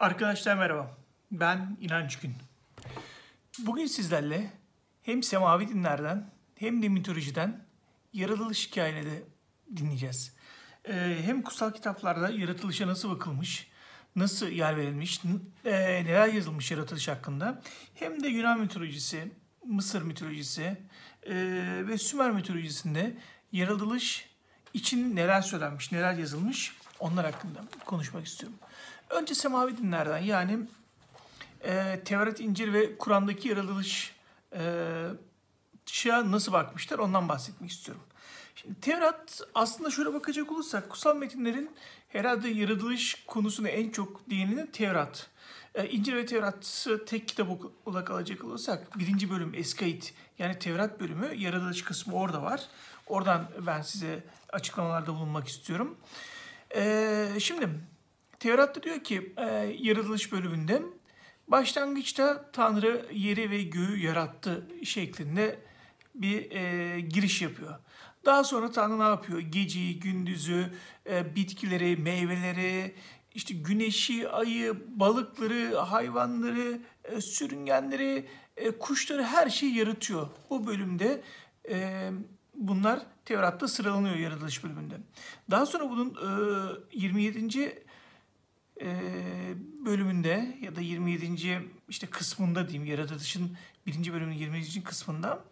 Arkadaşlar merhaba. Ben İnanç Gün. Bugün sizlerle hem semavi dinlerden hem de mitolojiden yaratılış hikayeleri dinleyeceğiz. Ee, hem kutsal kitaplarda yaratılışa nasıl bakılmış, nasıl yer verilmiş, e, neler yazılmış yaratılış hakkında hem de Yunan mitolojisi, Mısır mitolojisi e, ve Sümer mitolojisinde yaratılış için neler söylenmiş, neler yazılmış onlar hakkında konuşmak istiyorum. Önce semavi dinlerden yani e, Tevrat, İncil ve Kur'an'daki yaratılış e, nasıl bakmışlar ondan bahsetmek istiyorum. Şimdi Tevrat aslında şöyle bakacak olursak kutsal metinlerin herhalde yaratılış konusuna en çok değineni Tevrat. E, İncil ve Tevrat'ı tek kitap olarak alacak olursak birinci bölüm Eskait yani Tevrat bölümü yaratılış kısmı orada var. Oradan ben size açıklamalarda bulunmak istiyorum. E, şimdi Tevrat'ta diyor ki e, yaratılış bölümünde başlangıçta Tanrı yeri ve göğü yarattı şeklinde bir e, giriş yapıyor. Daha sonra Tanrı ne yapıyor? Geceyi, gündüzü, e, bitkileri, meyveleri, işte güneşi, ayı, balıkları, hayvanları, e, sürüngenleri, e, kuşları her şeyi yaratıyor. Bu bölümde e, bunlar Tevrat'ta sıralanıyor yaratılış bölümünde. Daha sonra bunun e, 27 e, bölümünde ya da 27. işte kısmında diyeyim yaratılışın birinci bölümünün 27. kısmında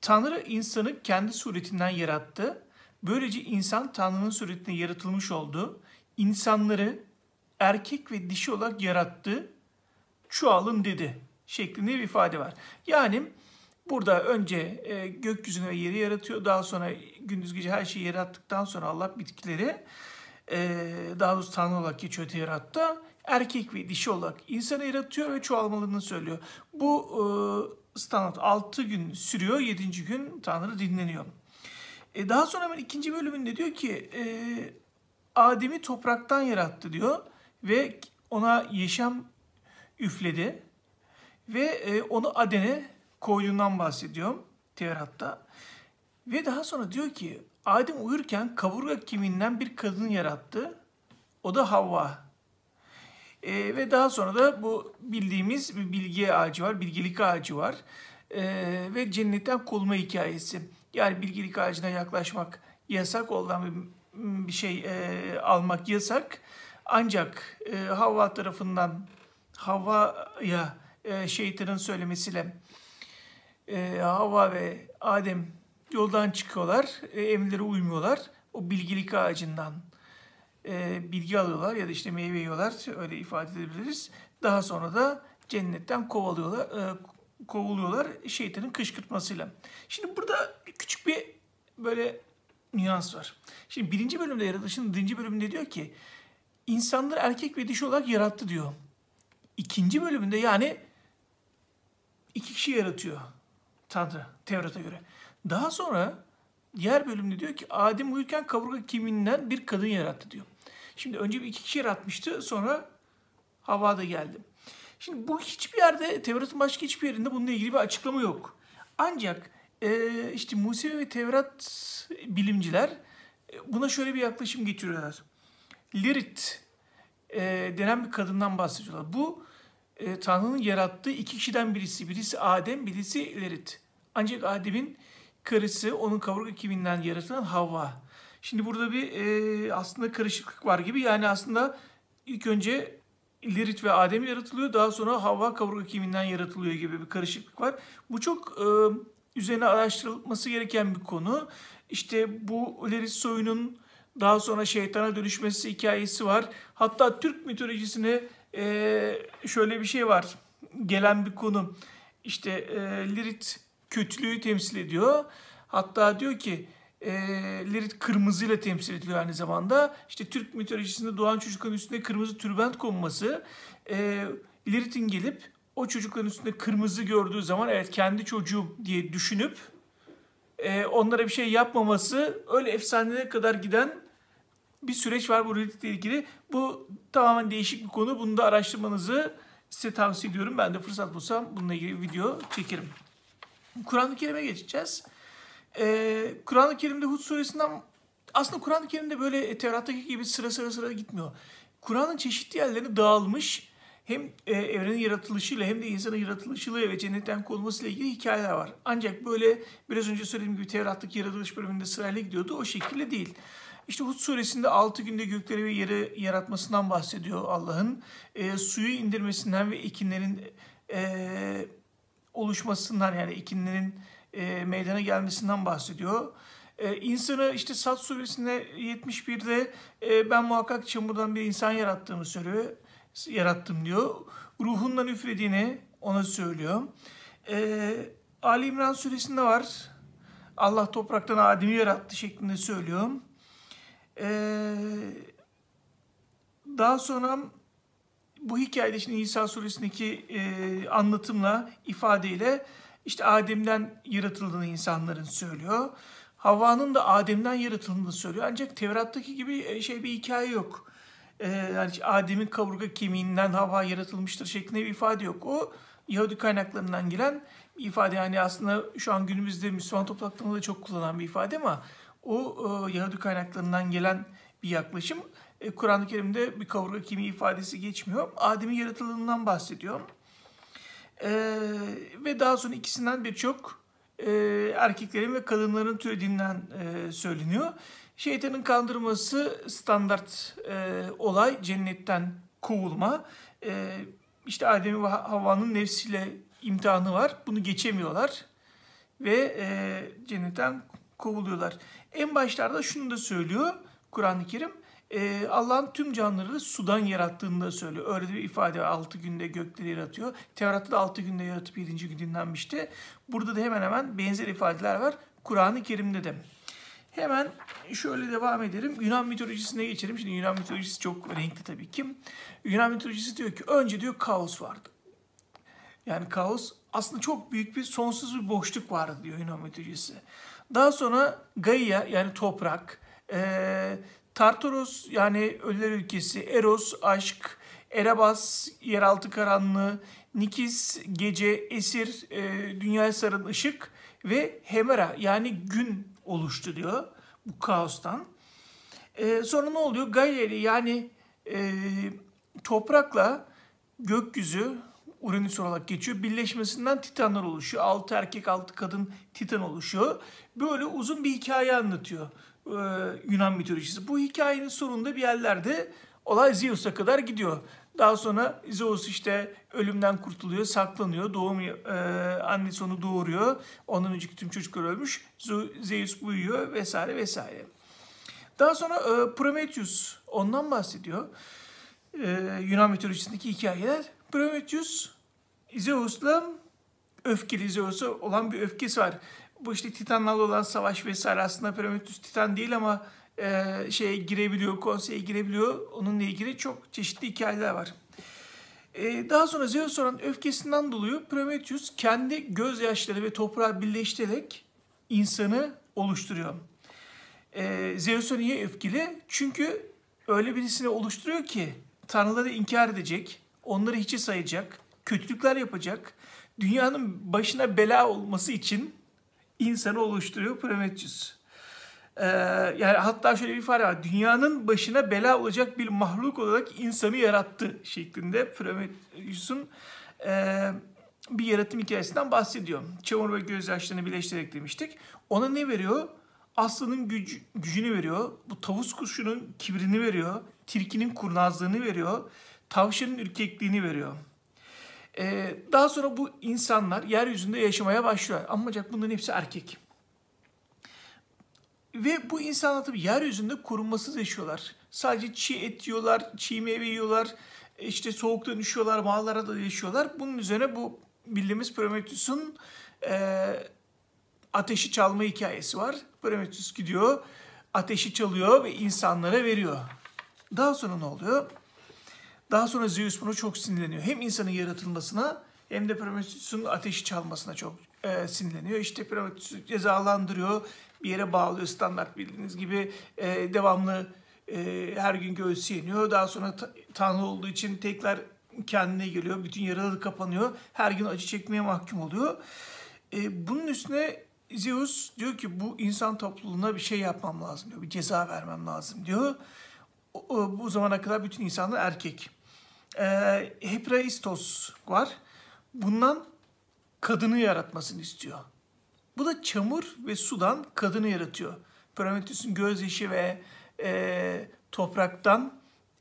Tanrı insanı kendi suretinden yarattı. Böylece insan Tanrı'nın suretinde yaratılmış oldu. İnsanları erkek ve dişi olarak yarattı. Çoğalın dedi şeklinde bir ifade var. Yani burada önce e, gökyüzünü ve yeri yaratıyor. Daha sonra gündüz gece her şeyi yarattıktan sonra Allah bitkileri e, daha doğrusu Tanrı olarak geçiyor Tevrat'ta. Erkek ve dişi olarak insanı yaratıyor ve çoğalmalarını söylüyor. Bu e, standart 6 gün sürüyor. 7. gün Tanrı dinleniyor. E, daha sonra hemen ikinci bölümünde diyor ki e, Adem'i topraktan yarattı diyor ve ona yaşam üfledi ve e, onu Aden'e koyduğundan bahsediyor Tevrat'ta. Ve daha sonra diyor ki Adem uyurken kaburga kemiğinden bir kadın yarattı. O da Havva. E, ve daha sonra da bu bildiğimiz bir bilgi ağacı var, bilgelik ağacı var. E, ve cennetten kovulma hikayesi. Yani bilgelik ağacına yaklaşmak yasak olan bir, bir şey e, almak yasak. Ancak e, Havva tarafından Havva'ya e, şeytanın söylemesiyle e, Havva ve Adem yoldan çıkıyorlar, e, emirlere uymuyorlar. O bilgilik ağacından e, bilgi alıyorlar ya da işte meyve yiyorlar öyle ifade edebiliriz. Daha sonra da cennetten kovalıyorlar, e, kovuluyorlar şeytanın kışkırtmasıyla. Şimdi burada küçük bir böyle nüans var. Şimdi birinci bölümde yaratılışın birinci bölümünde diyor ki insanları erkek ve dişi olarak yarattı diyor. İkinci bölümünde yani iki kişi yaratıyor Tanrı Tevrat'a göre. Daha sonra diğer bölümde diyor ki Adem uyurken kaburga kemiğinden bir kadın yarattı diyor. Şimdi önce bir iki kişi yaratmıştı sonra Havva da geldi. Şimdi bu hiçbir yerde Tevrat'ın başka hiçbir yerinde bununla ilgili bir açıklama yok. Ancak e, işte Musevi ve Tevrat bilimciler e, buna şöyle bir yaklaşım getiriyorlar. Lirit e, denen bir kadından bahsediyorlar. Bu e, Tanrı'nın yarattığı iki kişiden birisi. Birisi Adem, birisi Lirit. Ancak Adem'in karısı onun kaburga kemiğinden yaratılan Havva. Şimdi burada bir e, aslında karışıklık var gibi. Yani aslında ilk önce Lirit ve Adem yaratılıyor. Daha sonra Havva kaburga kemiğinden yaratılıyor gibi bir karışıklık var. Bu çok e, üzerine araştırılması gereken bir konu. İşte bu Lirit soyunun daha sonra şeytana dönüşmesi hikayesi var. Hatta Türk mitolojisine e, şöyle bir şey var. Gelen bir konu. İşte e, Lirit kötülüğü temsil ediyor. Hatta diyor ki e, Lirit kırmızıyla temsil ediliyor aynı zamanda. İşte Türk mitolojisinde doğan çocukların üstüne kırmızı tülbent konması. E, Lirit'in gelip o çocukların üstünde kırmızı gördüğü zaman evet kendi çocuğum diye düşünüp e, onlara bir şey yapmaması öyle efsanelere kadar giden bir süreç var bu Lirit'le ilgili. Bu tamamen değişik bir konu. Bunu da araştırmanızı size tavsiye ediyorum. Ben de fırsat bulsam bununla ilgili bir video çekerim. Kur'an-ı Kerim'e geçeceğiz. Ee, Kur'an-ı Kerim'de Hud suresinden aslında Kur'an-ı Kerim'de böyle Tevrat'taki gibi sıra sıra sıra gitmiyor. Kur'an'ın çeşitli yerlerine dağılmış hem e, evrenin yaratılışıyla hem de insanın yaratılışıyla ve cennetten kovulmasıyla ilgili hikayeler var. Ancak böyle biraz önce söylediğim gibi Tevrat'taki yaratılış bölümünde sırayla gidiyordu. O şekilde değil. İşte Hud suresinde 6 günde gökleri ve yeri yaratmasından bahsediyor Allah'ın. E, suyu indirmesinden ve ekinlerin e, oluşmasından yani ekinlerin e, meydana gelmesinden bahsediyor. E, insanı işte Sat suresinde 71'de e, ben muhakkak çamurdan bir insan yarattığımı söylüyor. Yarattım diyor. Ruhundan üflediğini ona söylüyor. E, Ali İmran suresinde var. Allah topraktan Adem'i yarattı şeklinde söylüyor. Ee, daha sonra bu hikayede şimdi İsa suresindeki e, anlatımla, ifadeyle işte Adem'den yaratıldığını insanların söylüyor. Havva'nın da Adem'den yaratıldığını söylüyor. Ancak Tevrat'taki gibi e, şey bir hikaye yok. Ee, yani Adem'in kaburga kemiğinden Havva yaratılmıştır şeklinde bir ifade yok. O Yahudi kaynaklarından gelen bir ifade. Yani aslında şu an günümüzde Müslüman topluluklarında da çok kullanılan bir ifade ama o e, Yahudi kaynaklarından gelen bir yaklaşım. E, Kur'an-ı Kerim'de bir kaburga kemiği ifadesi geçmiyor. Adem'in yaratıldığından bahsediyor. E, ve daha sonra ikisinden birçok e, erkeklerin ve kadınların türediğinden e, söyleniyor. Şeytanın kandırması standart e, olay cennetten kovulma. E, işte Adem ve Havva'nın nefsiyle imtihanı var. Bunu geçemiyorlar ve e, cennetten kovuluyorlar. En başlarda şunu da söylüyor Kur'an-ı Kerim. E, Allah'ın tüm canlıları sudan yarattığını da söylüyor. Öyle bir ifade var. 6 günde gökleri yaratıyor. Tevrat'ta da 6 günde yaratıp 7. gün dinlenmişti. Burada da hemen hemen benzer ifadeler var. Kur'an-ı Kerim'de de. Hemen şöyle devam edelim. Yunan mitolojisine geçelim. Şimdi Yunan mitolojisi çok renkli tabii ki. Yunan mitolojisi diyor ki önce diyor kaos vardı. Yani kaos aslında çok büyük bir sonsuz bir boşluk vardı diyor Yunan mitolojisi. Daha sonra Gaia yani toprak, e, Tartaros yani ölüler ülkesi, Eros aşk, Erebas yeraltı karanlığı, Nikis gece, Esir e, dünyaya sarın ışık ve Hemera yani gün oluştu diyor bu kaostan. E, sonra ne oluyor? İle yani e, toprakla gökyüzü Uranüs olarak geçiyor. Birleşmesinden titanlar oluşuyor. Altı erkek altı kadın titan oluşuyor. Böyle uzun bir hikaye anlatıyor e, Yunan mitolojisi. Bu hikayenin sonunda bir yerlerde olay Zeus'a kadar gidiyor. Daha sonra Zeus işte ölümden kurtuluyor, saklanıyor. Doğum e, annesi onu doğuruyor. Ondan önceki tüm çocuklar ölmüş. Zeus büyüyor vesaire vesaire. Daha sonra e, Prometheus ondan bahsediyor. E, Yunan mitolojisindeki hikayeler. Prometheus Zeus'la öfkeli Zeus'a olan bir öfkesi var. Bu işte Titanlarla olan savaş vesaire aslında Prometheus Titan değil ama e, şeye girebiliyor, konseye girebiliyor. Onunla ilgili çok çeşitli hikayeler var. E, daha sonra Zeus olan öfkesinden dolayı Prometheus kendi gözyaşları ve toprağı birleştirerek insanı oluşturuyor. E, Zeus'a niye öfkeli? Çünkü öyle birisini oluşturuyor ki tanrıları inkar edecek, onları hiçe sayacak, kötülükler yapacak, dünyanın başına bela olması için insanı oluşturuyor Prometheus. Ee, yani hatta şöyle bir ifade var. Dünyanın başına bela olacak bir mahluk olarak insanı yarattı şeklinde Prometheus'un e, bir yaratım hikayesinden bahsediyor. Çamur ve gözyaşlarını birleştirerek demiştik. Ona ne veriyor? Aslanın güc, gücünü veriyor. Bu tavus kuşunun kibrini veriyor. Tilkinin kurnazlığını veriyor. Tavşanın ürkekliğini veriyor. Ee, daha sonra bu insanlar yeryüzünde yaşamaya başlıyor. Ancak bunların hepsi erkek. Ve bu insanlar tabii yeryüzünde korunmasız yaşıyorlar. Sadece çiğ et yiyorlar, çiğ meyve yiyorlar, işte soğuktan üşüyorlar, mağaralara da yaşıyorlar. Bunun üzerine bu bildiğimiz Prometheus'un e, ateşi çalma hikayesi var. Prometheus gidiyor, ateşi çalıyor ve insanlara veriyor. Daha sonra ne oluyor? Daha sonra Zeus buna çok sinirleniyor. Hem insanın yaratılmasına hem de Prometheus'un ateşi çalmasına çok e, sinirleniyor. İşte Prometheus'u cezalandırıyor, bir yere bağlıyor standart bildiğiniz gibi e, devamlı e, her gün göğsü yeniyor. Daha sonra ta, Tanrı olduğu için tekrar kendine geliyor. Bütün yaraları kapanıyor. Her gün acı çekmeye mahkum oluyor. E, bunun üstüne Zeus diyor ki bu insan topluluğuna bir şey yapmam lazım diyor. Bir ceza vermem lazım diyor. O, o, bu zamana kadar bütün insanlar erkek. e, Hepraistos var. Bundan kadını yaratmasını istiyor. Bu da çamur ve sudan kadını yaratıyor. Prometheus'un gözyaşı ve e, topraktan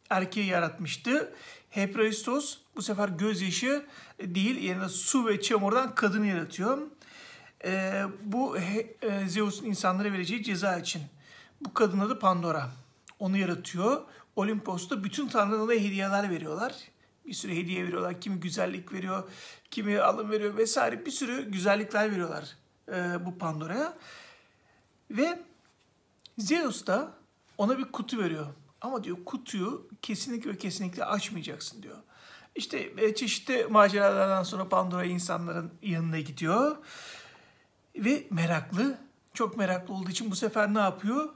erkeği yaratmıştı. Hepraistos bu sefer gözyaşı değil yerine su ve çamurdan kadını yaratıyor. E, bu e, Zeus'un insanlara vereceği ceza için. Bu kadın adı Pandora. Onu yaratıyor. Olimpos'ta bütün tanrılara hediyeler veriyorlar. Bir sürü hediye veriyorlar. Kimi güzellik veriyor, kimi alım veriyor vesaire. Bir sürü güzellikler veriyorlar e, bu Pandora'ya. Ve Zeus da ona bir kutu veriyor. Ama diyor kutuyu kesinlikle ve kesinlikle açmayacaksın diyor. İşte e, çeşitli maceralardan sonra Pandora insanların yanına gidiyor. Ve meraklı, çok meraklı olduğu için bu sefer ne yapıyor?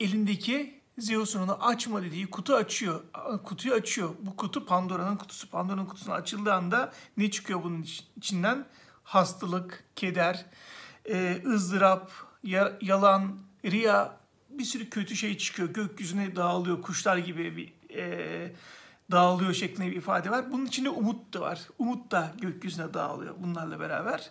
Elindeki Zeus'un onu açma dediği kutu açıyor. Kutuyu açıyor. Bu kutu Pandora'nın kutusu. Pandora'nın kutusunu açıldığı anda ne çıkıyor bunun içinden? Hastalık, keder, e, ızdırap, yalan, riya bir sürü kötü şey çıkıyor. Gökyüzüne dağılıyor. Kuşlar gibi bir e, dağılıyor şeklinde bir ifade var. Bunun içinde umut da var. Umut da gökyüzüne dağılıyor bunlarla beraber.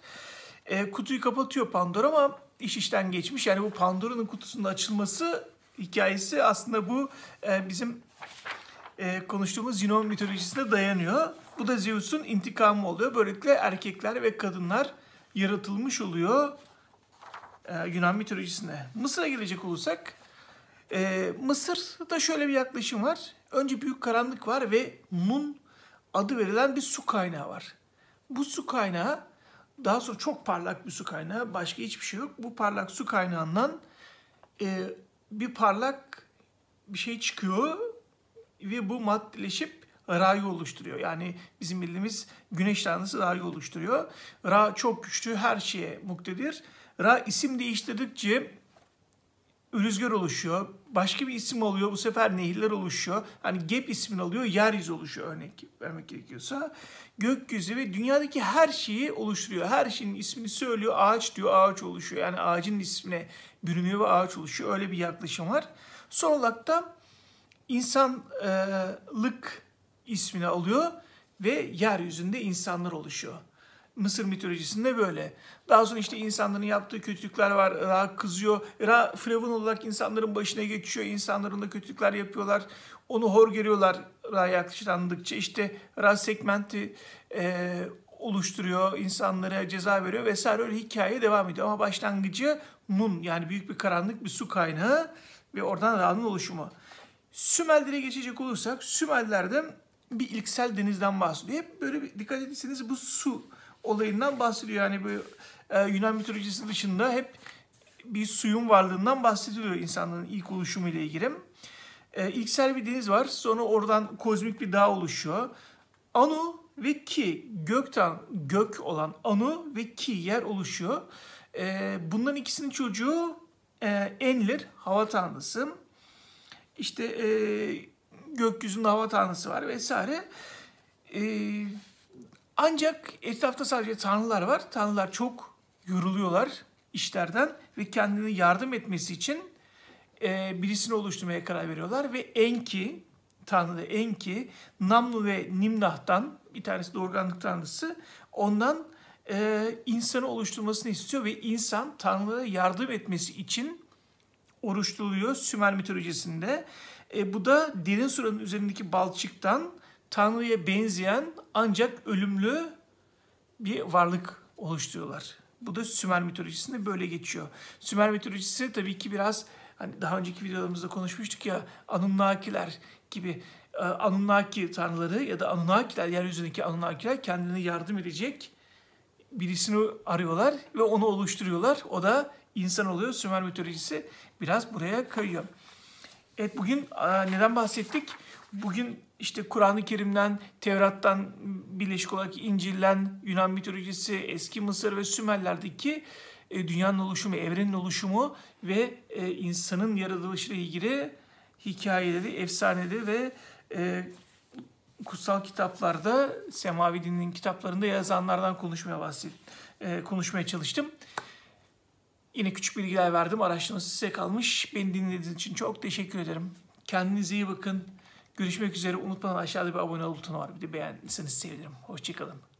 E, kutuyu kapatıyor Pandora ama iş işten geçmiş. Yani bu Pandora'nın kutusunun açılması hikayesi aslında bu e, bizim e, konuştuğumuz Yunan mitolojisine dayanıyor. Bu da Zeus'un intikamı oluyor. Böylelikle erkekler ve kadınlar yaratılmış oluyor e, Yunan mitolojisine. Mısır'a gelecek olursak e, Mısır'da şöyle bir yaklaşım var. Önce büyük karanlık var ve Nun adı verilen bir su kaynağı var. Bu su kaynağı daha sonra çok parlak bir su kaynağı. Başka hiçbir şey yok. Bu parlak su kaynağından e, bir parlak bir şey çıkıyor ve bu maddeleşip Ra'yı oluşturuyor. Yani bizim bildiğimiz güneş tanrısı Ra'yı oluşturuyor. Ra çok güçlü, her şeye muktedir. Ra isim değiştirdikçe rüzgar oluşuyor. Başka bir isim oluyor. Bu sefer nehirler oluşuyor. Hani Gep ismini alıyor. Yeryüzü oluşuyor örnek vermek gerekiyorsa. Gökyüzü ve dünyadaki her şeyi oluşturuyor. Her şeyin ismini söylüyor. Ağaç diyor. Ağaç oluşuyor. Yani ağacın ismine bürünüyor ve ağaç oluşuyor. Öyle bir yaklaşım var. Son olarak da insanlık ismini alıyor ve yeryüzünde insanlar oluşuyor. Mısır mitolojisinde böyle. Daha sonra işte insanların yaptığı kötülükler var. Ra kızıyor. Ra firavun olarak insanların başına geçiyor. İnsanların da kötülükler yapıyorlar. Onu hor görüyorlar Ra yaklaşıklandıkça. İşte Ra segmenti e, oluşturuyor. insanlara ceza veriyor vesaire öyle hikaye devam ediyor. Ama başlangıcı Nun yani büyük bir karanlık bir su kaynağı ve oradan Ra'nın oluşumu. Sümerlere geçecek olursak Sümerler'de bir ilksel denizden bahsediyor. Hep böyle bir, dikkat ederseniz bu su olayından bahsediyor. Yani bu e, Yunan mitolojisi dışında hep bir suyun varlığından bahsediliyor insanlığın ilk oluşumu ile ilgili. E, ilksel bir deniz var. Sonra oradan kozmik bir dağ oluşuyor. Anu ve Ki gökten gök olan Anu ve Ki yer oluşuyor. E, bunların ikisinin çocuğu e, Enlil hava tanrısı. İşte e, gökyüzünde hava tanrısı var vesaire. E, ancak etrafta sadece tanrılar var. Tanrılar çok yoruluyorlar işlerden ve kendini yardım etmesi için e, birisini oluşturmaya karar veriyorlar. Ve Enki, tanrı Enki, Namnu ve Nimnah'tan bir tanesi doğurganlık tanrısı ondan e, insanı oluşturmasını istiyor ve insan tanrılara yardım etmesi için oruç Sümer mitolojisinde. E, bu da derin suranın üzerindeki balçıktan Tanrı'ya benzeyen ancak ölümlü bir varlık oluşturuyorlar. Bu da Sümer mitolojisinde böyle geçiyor. Sümer mitolojisi tabii ki biraz hani daha önceki videolarımızda konuşmuştuk ya Anunnakiler gibi e, Anunnaki tanrıları ya da Anunnakiler yeryüzündeki Anunnakiler kendine yardım edecek birisini arıyorlar ve onu oluşturuyorlar. O da insan oluyor. Sümer mitolojisi biraz buraya kayıyor. Evet bugün neden bahsettik? Bugün işte Kur'an-ı Kerim'den, Tevrat'tan birleşik olarak İncil'den, Yunan mitolojisi, eski Mısır ve Sümerler'deki e, dünyanın oluşumu, evrenin oluşumu ve e, insanın yaratılışıyla ilgili hikayeleri, efsaneleri ve e, kutsal kitaplarda, semavi dinin kitaplarında yazanlardan konuşmaya bahset, konuşmaya çalıştım. Yine küçük bilgiler verdim. Araştırması size kalmış. Beni dinlediğiniz için çok teşekkür ederim. Kendinize iyi bakın. Görüşmek üzere. Unutmadan aşağıda bir abone ol butonu var. Bir de beğendiyseniz sevinirim. Hoşçakalın.